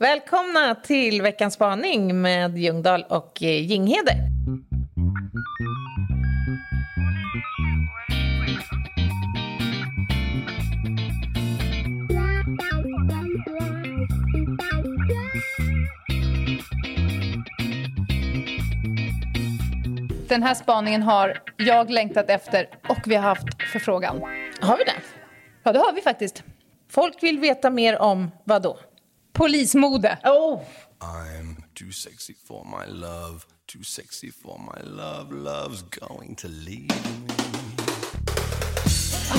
Välkomna till veckans spaning med Ljungdahl och eh, Jinghede. Den här spaningen har jag längtat efter och vi har haft förfrågan. Har vi det? Ja, det har vi faktiskt. Folk vill veta mer om vad då? Polismode. Oh. I'm too sexy for my love, too sexy for my love, love's going to leave me.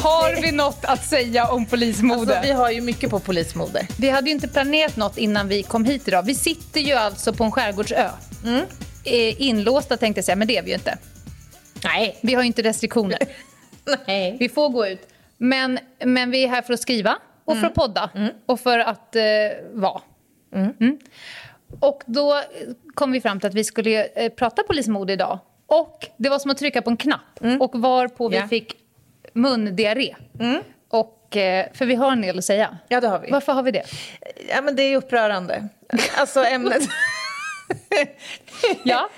Har vi något att säga om polismode? Alltså, vi har ju mycket på polismode. Vi hade ju inte planerat något innan vi kom hit idag. Vi sitter ju alltså på en skärgårdsö. Mm. Eh, Inlåsta tänkte jag säga, men det är vi ju inte. Nej. Vi har ju inte restriktioner. Nej. Vi får gå ut. Men, men vi är här för att skriva och för att podda och för att eh, vara. Mm. Och då kom vi fram till att vi skulle eh, prata polismode idag. Och det var som att trycka på en knapp. Och varpå Ja. vi fick mundiarré. Och, eh, för vi har en del att säga. Ja, det har vi. Varför har vi det? Ja, men det är upprörande. Alltså ämnet... Ja,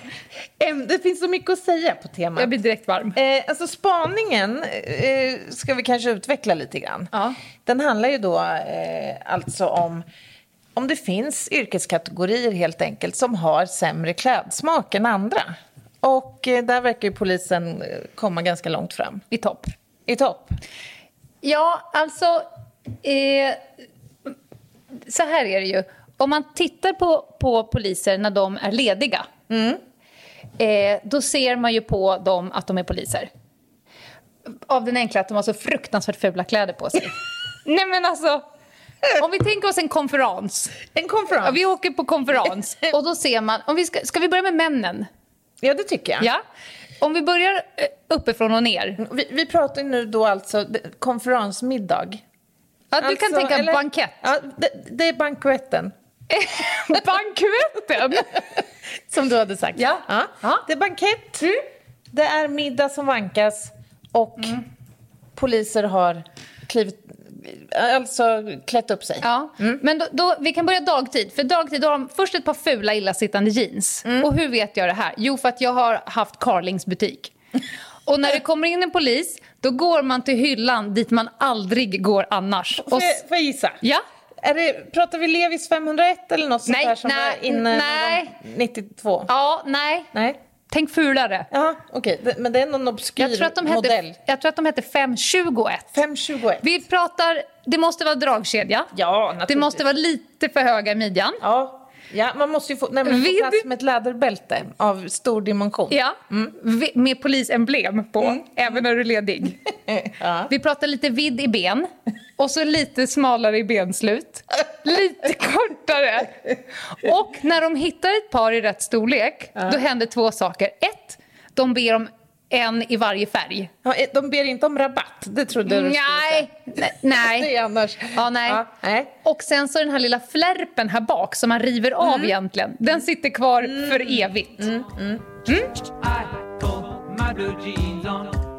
det finns så mycket att säga på temat. jag blir direkt varm. Eh, alltså spaningen eh, ska vi kanske utveckla lite grann. Ja. Den handlar ju då eh, alltså om om det finns yrkeskategorier helt enkelt som har sämre klädsmak än andra. Och eh, där verkar ju polisen eh, komma ganska långt fram. I topp. I topp. Ja, alltså... Eh, så här är det ju. Om man tittar på, på poliser när de är lediga eh, då ser man ju på dem att de är poliser. Av den enkla att de har så fruktansvärt fula kläder på sig. Nej, men alltså... Om vi tänker oss en konferens. En konferens. Ja, vi åker på konferens och då ser man... Om vi ska, ska vi börja med männen? Ja, det tycker jag. Ja. Om vi börjar eh, uppifrån och ner. Vi, vi pratar nu då alltså konferensmiddag. Ja, du kan Alltså, tänka eller- bankett. Ja, det, det är banketten. Banketten! Som du hade sagt. Ja. ja. Ja. Det är bankett, det är middag som vankas och poliser har klivit, alltså klätt upp sig. Ja, men då, då, vi kan börja dagtid. För dagtid då har de först ett par fula illasittande jeans. Och hur vet jag det här? Jo, för att jag har haft Carlings butik. Och när det kommer in en polis, då går man till hyllan dit man aldrig går annars. Får, jag, får jag gissa? ja, Är det, pratar vi Levis 501 eller något sånt Nej, där som nej, var inne nej. 92? ja, nej. Nej? Tänk fulare. Ja, okej. Det- Men det är någon obskyr Jag tror, att de modell. hette, jag tror att de hette 521. 521. Vi pratar, det måste vara dragkedja. Ja, naturligtvis. Det måste vara lite för höga i midjan. Ja. Ja, man måste ju få, nämligen få plats med ett läderbälte av stor dimension. Ja, vi- med polisemblem på, även när du är ledig. Ja. Vi pratar lite vidd i ben och så lite smalare i benslut. Lite kortare. Och när de hittar ett par i rätt storlek, då händer två saker. Ett, de ber om en i varje färg. Ja, eh, de ber inte om rabatt, det trodde du. Nej, nej. Det är annars... Ja, nej. Ja, nej. Och sen så den här lilla flärpen här bak som man river av egentligen, den sitter kvar för evigt. Blue jeans on.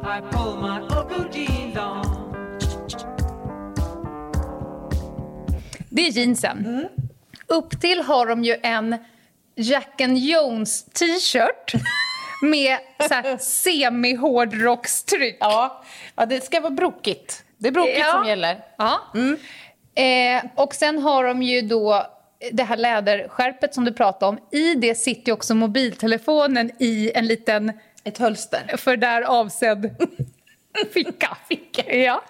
Det är jeansen. Upp till har de ju en Jack and Jones t-shirt med semi-hårdrockstryck. Ja. ja, det ska vara brokigt. Det är brokigt Ja. som gäller. Ja. Eh, och sen har de ju då det här läderskärpet som du pratade om. I det sitter ju också mobiltelefonen i en liten Ett hölster. för där avsedd ficka. ficka. Ja.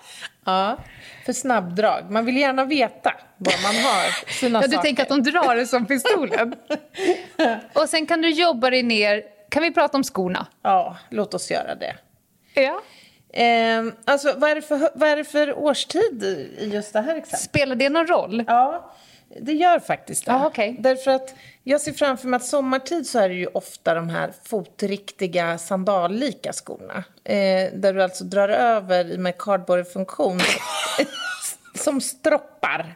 Ja, för snabbdrag. Man vill gärna veta var man har sina ja, du saker. tänker att de drar det som pistolen. och sen kan du jobba dig ner. Kan vi prata om skorna? Ja, låt oss göra det. Ja. Ehm, alltså, vad är, det för, vad är det för årstid i just det här exemplet? Spelar det någon roll? Ja, det gör faktiskt det. Ja, okej. Därför att jag ser framför mig att sommartid så är det ju ofta de här fotriktiga sandallika skorna. Eh, där du alltså drar över med cardboard-funktion som stroppar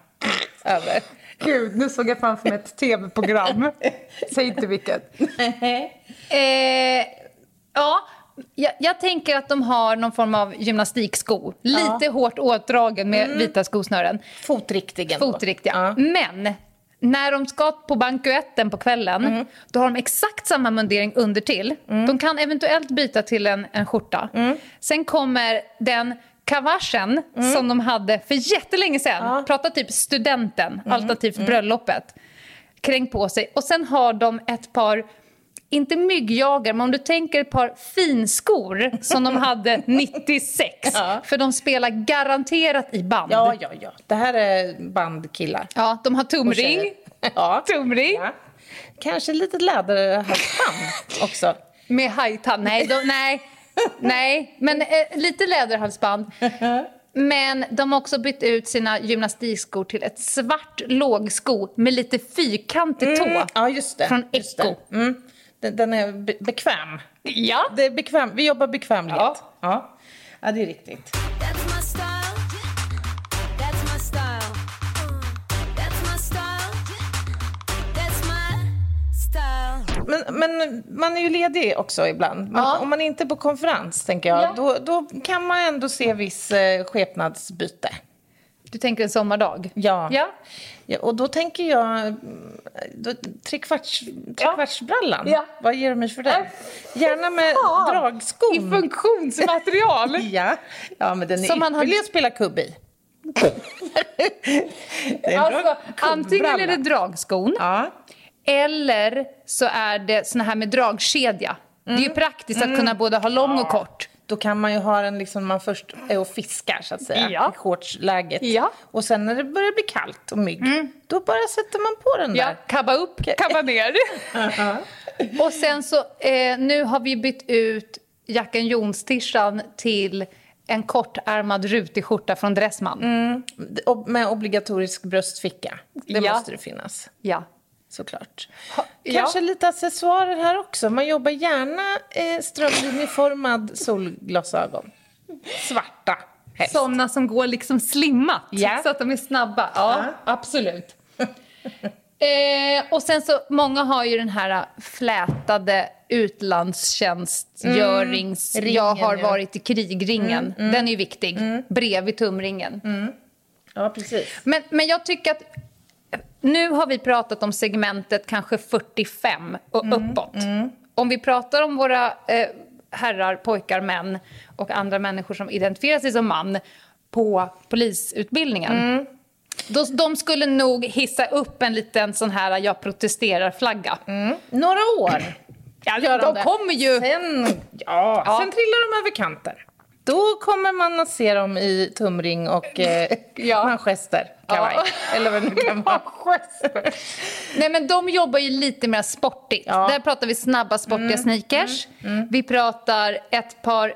över. Gud, nu såg jag framför mig ett tv-program. Säg inte vilket. Eh, ja, jag, jag tänker att de har någon form av gymnastiksko. Lite hårt åtdragen med vita skosnören. Fotriktigen då. Fotriktiga. Ja. Men När de ska på bankuetten på kvällen, Mm. då har de exakt samma mundering under till. De kan eventuellt byta till en, en skjorta. Mm. Sen kommer den kavaschen som de hade för jättelänge sedan. Prata typ studenten, Mm. alternativt bröllopet. Krängt på sig. Och sen har de ett par, inte myggjagar, men om du tänker ett par finskor som de hade 96. För de spelar garanterat i band. Ja, ja, ja. Det här är bandkillar. Ja, de har tumring. Ja. Tumring. ja. Kanske lite läderhalsband också. Med hajtand. Nej, de, nej, nej. men eh, lite läderhalsband. Men de har också bytt ut sina gymnastikskor till ett svart lågsko med lite fyrkantig tå. Ja, just det. Från just det. Echo. Mm. Den, den är be bekväm. Ja. Det är bekväm. Vi jobbar bekvämlighet. Ja. Ja. ja, det är riktigt. Men, man är ju ledig också ibland. Man, Ja. Om man inte är på konferens, tänker jag, Ja. då, då kan man ändå se viss eh, skepnadsbyte. Du tänker en sommardag? Ja. Ja. Ja, och då tänker jag, då, trekvarts, trekvartsbrallan, Ja. vad ger du mig för den? Gärna med Fan. dragskon. I funktionsmaterial. Ja. ja, men den är Som man har- jag spela kubb i. är alltså, antingen är det dragskon Ja. Eller så är det såna här med dragkedja. Det är ju praktiskt att kunna både ha lång och kort. Då kan man ju ha den liksom man först är och fiskar så att säga, Ja. i shortsläget. Ja. Och sen när det börjar bli kallt och mygg, då bara sätter man på den Ja, där. kabba upp, kabba ner. och sen så, eh, nu har vi bytt ut Jackan Jons-tishan till en kortärmad rutig skjorta från Dressman. Och Med obligatorisk bröstficka. Det Ja. måste det finnas. Ja. Såklart. ja. Kanske lite accessoarer här också. Man jobbar gärna eh, strömlinjeformad solglasögon. Svarta, helst. Såna som går liksom slimmat, Ja. så att de är snabba. Ja, absolut. eh, och sen så, många har ju den här flätade utlandstjänstgörings... Mm, jag ringen, har ja. varit i krigringen. Den är ju viktig. Bredvid tumringen. Ja, precis. Men, men jag tycker att nu har vi pratat om segmentet kanske 45 och uppåt. Om vi pratar om våra eh, herrar, pojkar, män och andra människor som identifierar sig som man på polisutbildningen. Då, de skulle nog hissa upp en liten sån här jag protesterar-flagga. Några år. Ja, de kommer ju... Sen, ja, Ja. sen trillar de över kanten. Då kommer man att se dem i tumring och eh, Ja. manchester, kavaj. Ja. Eller vad det nu kan vara. Nej, men de jobbar ju lite mer sportigt. Ja. Mm. Där pratar vi snabba, sportiga sneakers. Vi pratar ett par...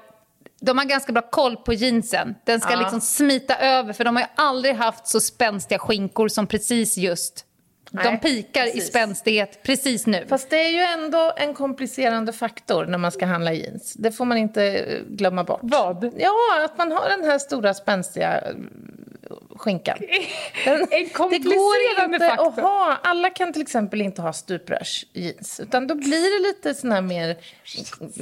De har ganska bra koll på jeansen. Den ska Ja. liksom smita över, för de har aldrig haft så spänstiga skinkor som precis just... de Nej, pikar i precis. spänstighet precis nu. Fast det är ju ändå en komplicerande faktor när man ska handla jeans. Det får man inte eh, glömma bort. Vad? Ja, att man har den här stora spänstiga eh, skinkan. Den, En det komplicerande går inte faktor. att ha... Alla kan till exempel inte ha stuprörsjeans. Utan då blir det lite såna här mer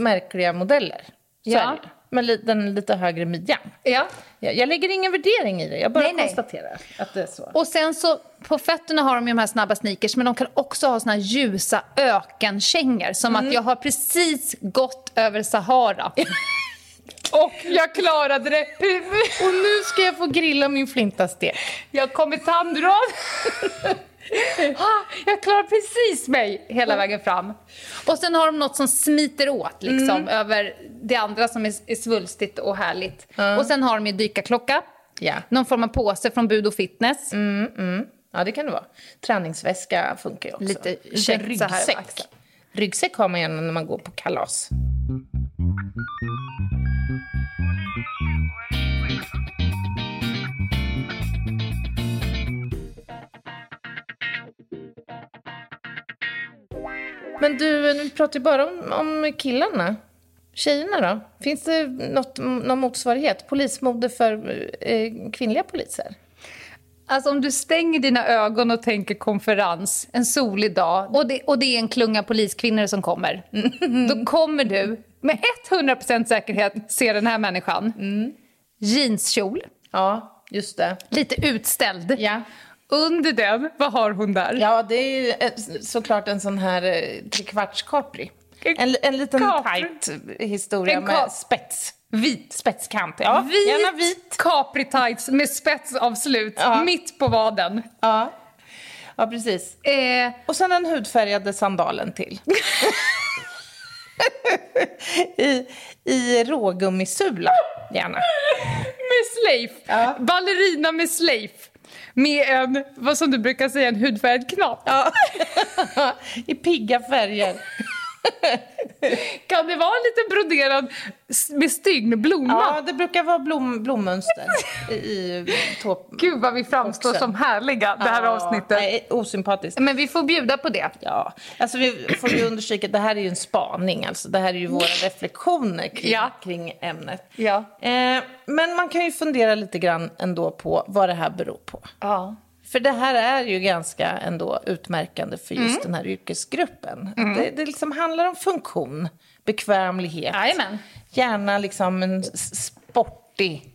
märkliga modeller. Så Ja. Med li- den lite högre midjan. Ja. Jag, jag lägger ingen värdering i det. Jag bara Nej, nej. konstaterar att det är så. Och sen så på fötterna har de ju de här snabba sneakers men de kan också ha såna här ljusa ökenkängor som Mm. att jag har precis gått över Sahara. Och jag klarade det. Och nu ska jag få grilla min flintastek. Jag kom i tandrad. Jag klarar precis mig hela vägen fram. Och sen har de något som smiter åt liksom, över det andra som är, är svulstigt och härligt. Och sen har de ju dykarklocka, Ja. någon form av påse från Bud och Fitness. Ja, det kan det vara. Träningsväska funkar ju också. Lite Lite ryggsäck. Ryggsäck har man gärna när man går på kalas. Men du, vi pratar ju bara om, om killarna. Tjejerna då? Finns det något, någon motsvarighet? Polismode för eh, kvinnliga poliser? Alltså om du stänger dina ögon och tänker konferens, en solig dag och det, och det är en klunga poliskvinnor som kommer. Då kommer du med 100% säkerhet se den här människan. Jeanskjol, Ja, just det. lite utställd. Ja. Under den, vad har hon där? Ja, det är ju såklart en sån här eh, trekvarts Capri. En, en liten Capri. tight historia med spets. Vit. Spetskant. Ja, vit, gärna vit. capri tights med spetsavslut Ja. mitt på vaden. Ja. ja, precis. Eh, Och sen den hudfärgade sandalen till. I, I rågummisula, gärna. med slöjf. Ja. Ballerina med slöjf. Med en, vad som du brukar säga, en hudfärgad knapp. Ja. I pigga färger. Kan det vara en liten broderad med stygn blomma? Ja, det brukar vara blom, blommönster i, i. Gud vad vi framstår Också. som härliga det här Ja, avsnittet. Nej, osympatiskt. Men vi får bjuda på det. Ja, alltså vi får ju understryka att det här är ju en spaning, alltså. Det här är ju våra reflektioner kring, Ja. kring ämnet. Ja. Eh, men man kan ju fundera lite grann ändå på vad det här beror på. Ja. För det här är ju ganska ändå utmärkande för just Mm. den här yrkesgruppen. Det, det liksom handlar om funktion, bekvämlighet. Jajamän. Gärna liksom en sportig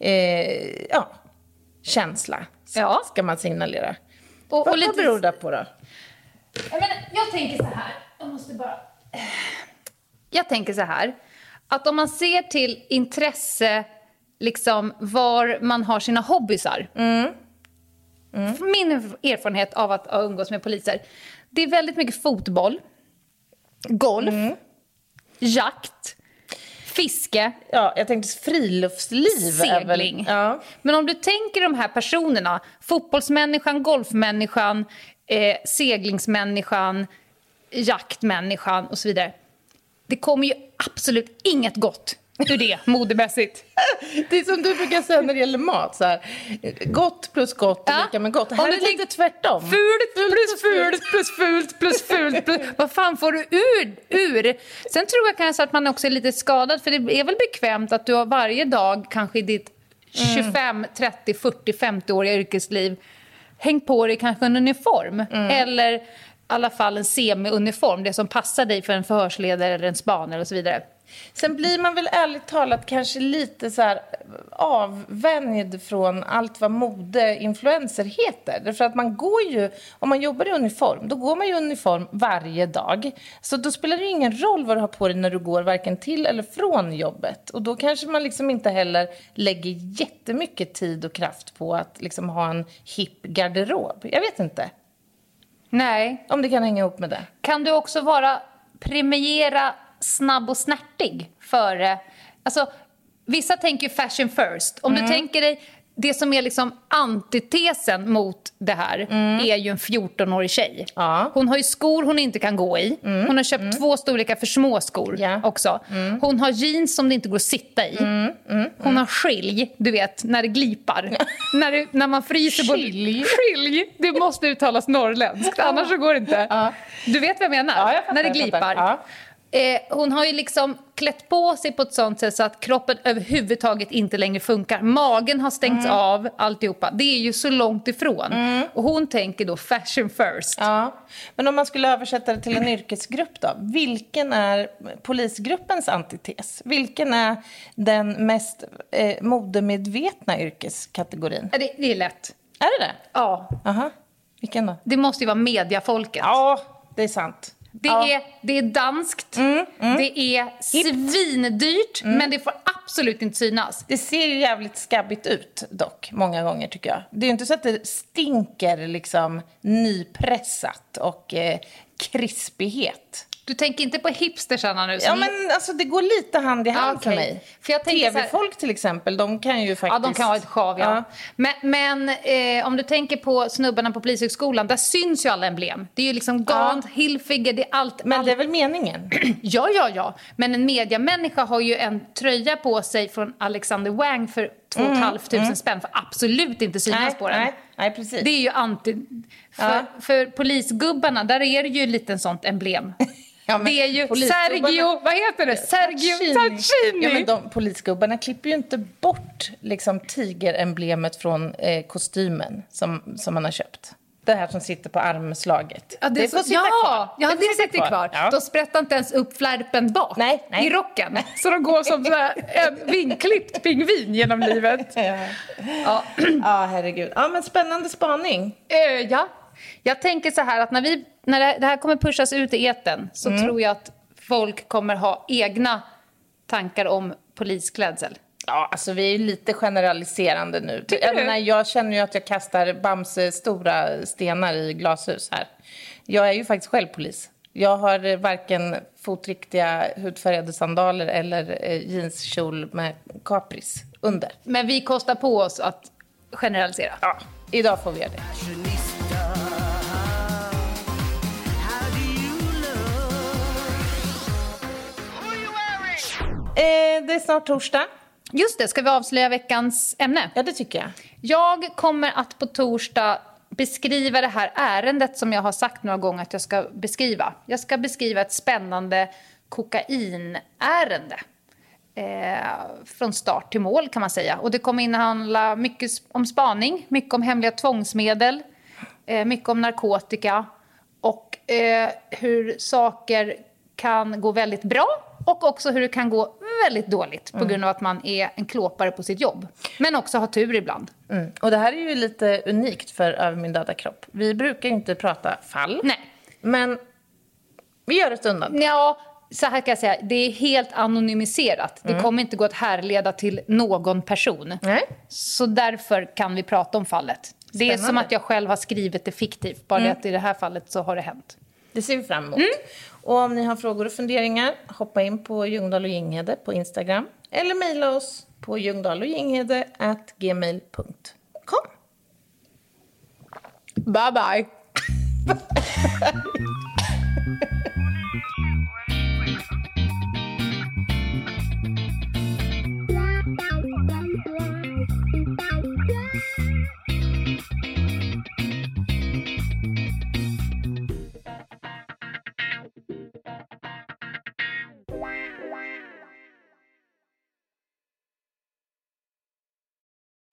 eh, ja, känsla, Ja. ska man signalera. Och, Vad, och lite... vad beror det på då? Jag, menar, jag tänker så här. Jag måste bara... Jag tänker så här. Att om man ser till intresse, liksom var man har sina hobbysar. Min erfarenhet av att ha umgås med poliser. Det är väldigt mycket fotboll, golf, jakt, fiske, Ja, jag tänkte friluftsliv. väl- segling. Ja. Men om du tänker de här personerna, fotbollsmänniskan, golfmänniskan, eh, seglingsmänniskan, jaktmänniskan och så vidare. Det kommer ju absolut inget gott ur det modemässigt. Det är som du brukar säga när det gäller mat. Så här, gott plus gott är Ja. lika med gott. Om Här du är det lite tvärtom. Fult plus fult plus fult plus fult. Plus, vad fan får du ur, ur? Sen tror jag kanske att man också är lite skadad för det är väl bekvämt att du har varje dag kanske i ditt 25, 30, 40, 50-åriga yrkesliv hängt på dig kanske en uniform. Eller i alla fall en semi-uniform, det som passar dig för en förhörsledare eller en spanare och så vidare. Sen blir man väl ärligt talat kanske lite så här avvänjd från allt vad modeinfluenser heter. Därför att man går ju, om man jobbar i uniform, då går man ju i uniform varje dag. Så då spelar det ingen roll vad du har på dig när du går varken till eller från jobbet. Och då kanske man liksom inte heller lägger jättemycket tid och kraft på att liksom ha en hipp garderob. Jag vet inte Nej, om det kan hänga ihop med det. kan du också vara premiera snabb och snärtig före... Alltså, vissa tänker fashion first. Om du tänker dig det som är liksom antitesen mot det här är ju en 14-årig tjej. Ja. Hon har ju skor hon inte kan gå i. Hon har köpt två storlekar för små skor Ja. också. Hon har jeans som det inte går att sitta i. Hon har skilj, du vet, när det glipar. när, det, när man fryser på... Skilj? Skilj! Det måste uttalas norrländskt, annars så går det inte. Ja. Du vet vad jag menar? Ja, jag när det glipar. Eh, hon har ju liksom klätt på sig på ett sånt sätt så att kroppen överhuvudtaget inte längre funkar. Magen har stängts Mm. av, alltihopa. Det är ju så långt ifrån. Och hon tänker då fashion first. Ja, men om man skulle översätta det till en yrkesgrupp då? Vilken är polisgruppens antites? Vilken är den mest eh, modemedvetna yrkeskategorin? Det, det är lätt. Är det det? Ja, Aha. Vilken då? det måste ju vara mediafolket. Ja, det är sant. Det, ja. är, det är danskt, Mm, det är svindyrt, men det får absolut inte synas. Det ser ju jävligt skabbigt ut dock, många gånger tycker jag. Det är ju inte så att det stinker liksom nypressat och eh, krispighet. Du tänker inte på hipstersarna nu? Ja, men alltså det går lite hand i hand för Okej. mig. För jag så här- TV-folk till exempel, de kan ju faktiskt... Ja, de kan ha ett sjav, ja. Men, men eh, om du tänker på snubbarna på Polishögskolan, där syns ju alla emblem. Det är ju liksom Gant, Hilfiger, det är allt. Men allt. det är väl meningen? Ja, ja, ja. Men en mediamänniska har ju en tröja på sig från Alexander Wang för 2 500 spänn för absolut inte synas nej, på den. nej, nej, precis. Det är ju anti... För, Ja. för polisgubbarna, där är det ju lite sånt emblem. Ja, det är ju Sergio, vad heter det? Sergio Tacchini. Ja, men de polisgubbarna klipper ju inte bort liksom, tigeremblemet från eh, kostymen som, som man har köpt. Det här som sitter på armslaget. Ja, det, får så, sitta ja, kvar. ja, det, får sitter kvar. Ja. De sprättar inte ens upp flärpen bak Nej, nej. i rocken. Så de går som så här en vinklippt pingvin genom livet. Ja. Ja. ja, herregud. Ja, men spännande spaning. Eh, ja. Jag tänker så här att när, vi, när det- här kommer pushas ut i eten så Mm. tror jag att folk kommer ha egna tankar om polisklädsel. Ja, alltså vi är ju lite generaliserande nu. Tycker jag, du? menar, jag känner ju att jag kastar Bamse stora stenar i glashus här. Jag är ju faktiskt själv polis. Jag har varken fotriktiga hudfärgade sandaler eller eh, jeanskjol med kapris under. Men vi kostar på oss att generalisera. Ja, idag får vi göra det. Är snart torsdag. Just det, ska vi avslöja veckans ämne? Ja, det tycker jag. Jag kommer att på torsdag beskriva det här ärendet som jag har sagt några gånger att jag ska beskriva. Jag ska beskriva ett spännande kokainärende. Eh, från start till mål kan man säga. Och det kommer innehålla mycket om spaning, mycket om hemliga tvångsmedel, eh, mycket om narkotika och eh, hur saker kan gå väldigt bra och också hur det kan gå väldigt dåligt på grund av att man är en klåpare på sitt jobb. Men också har tur ibland. Mm. Och det här är ju lite unikt för Över min döda kropp. Vi brukar ju inte prata fall. Nej. Men vi gör ett undantag. Ja, så här kan jag säga. Det är helt anonymiserat. Det kommer inte gå att härleda till någon person. Nej. Så därför kan vi prata om fallet. Det är som Spännande. att jag själv har skrivit det fiktivt. Bara det att i det här fallet så har det hänt. Det ser vi fram emot. Mm. Och om ni har frågor och funderingar, hoppa in på Ljungdahl och Ginghede på Instagram. Eller mejla oss på ljungdahloginghede.gmail.com. Bye, bye.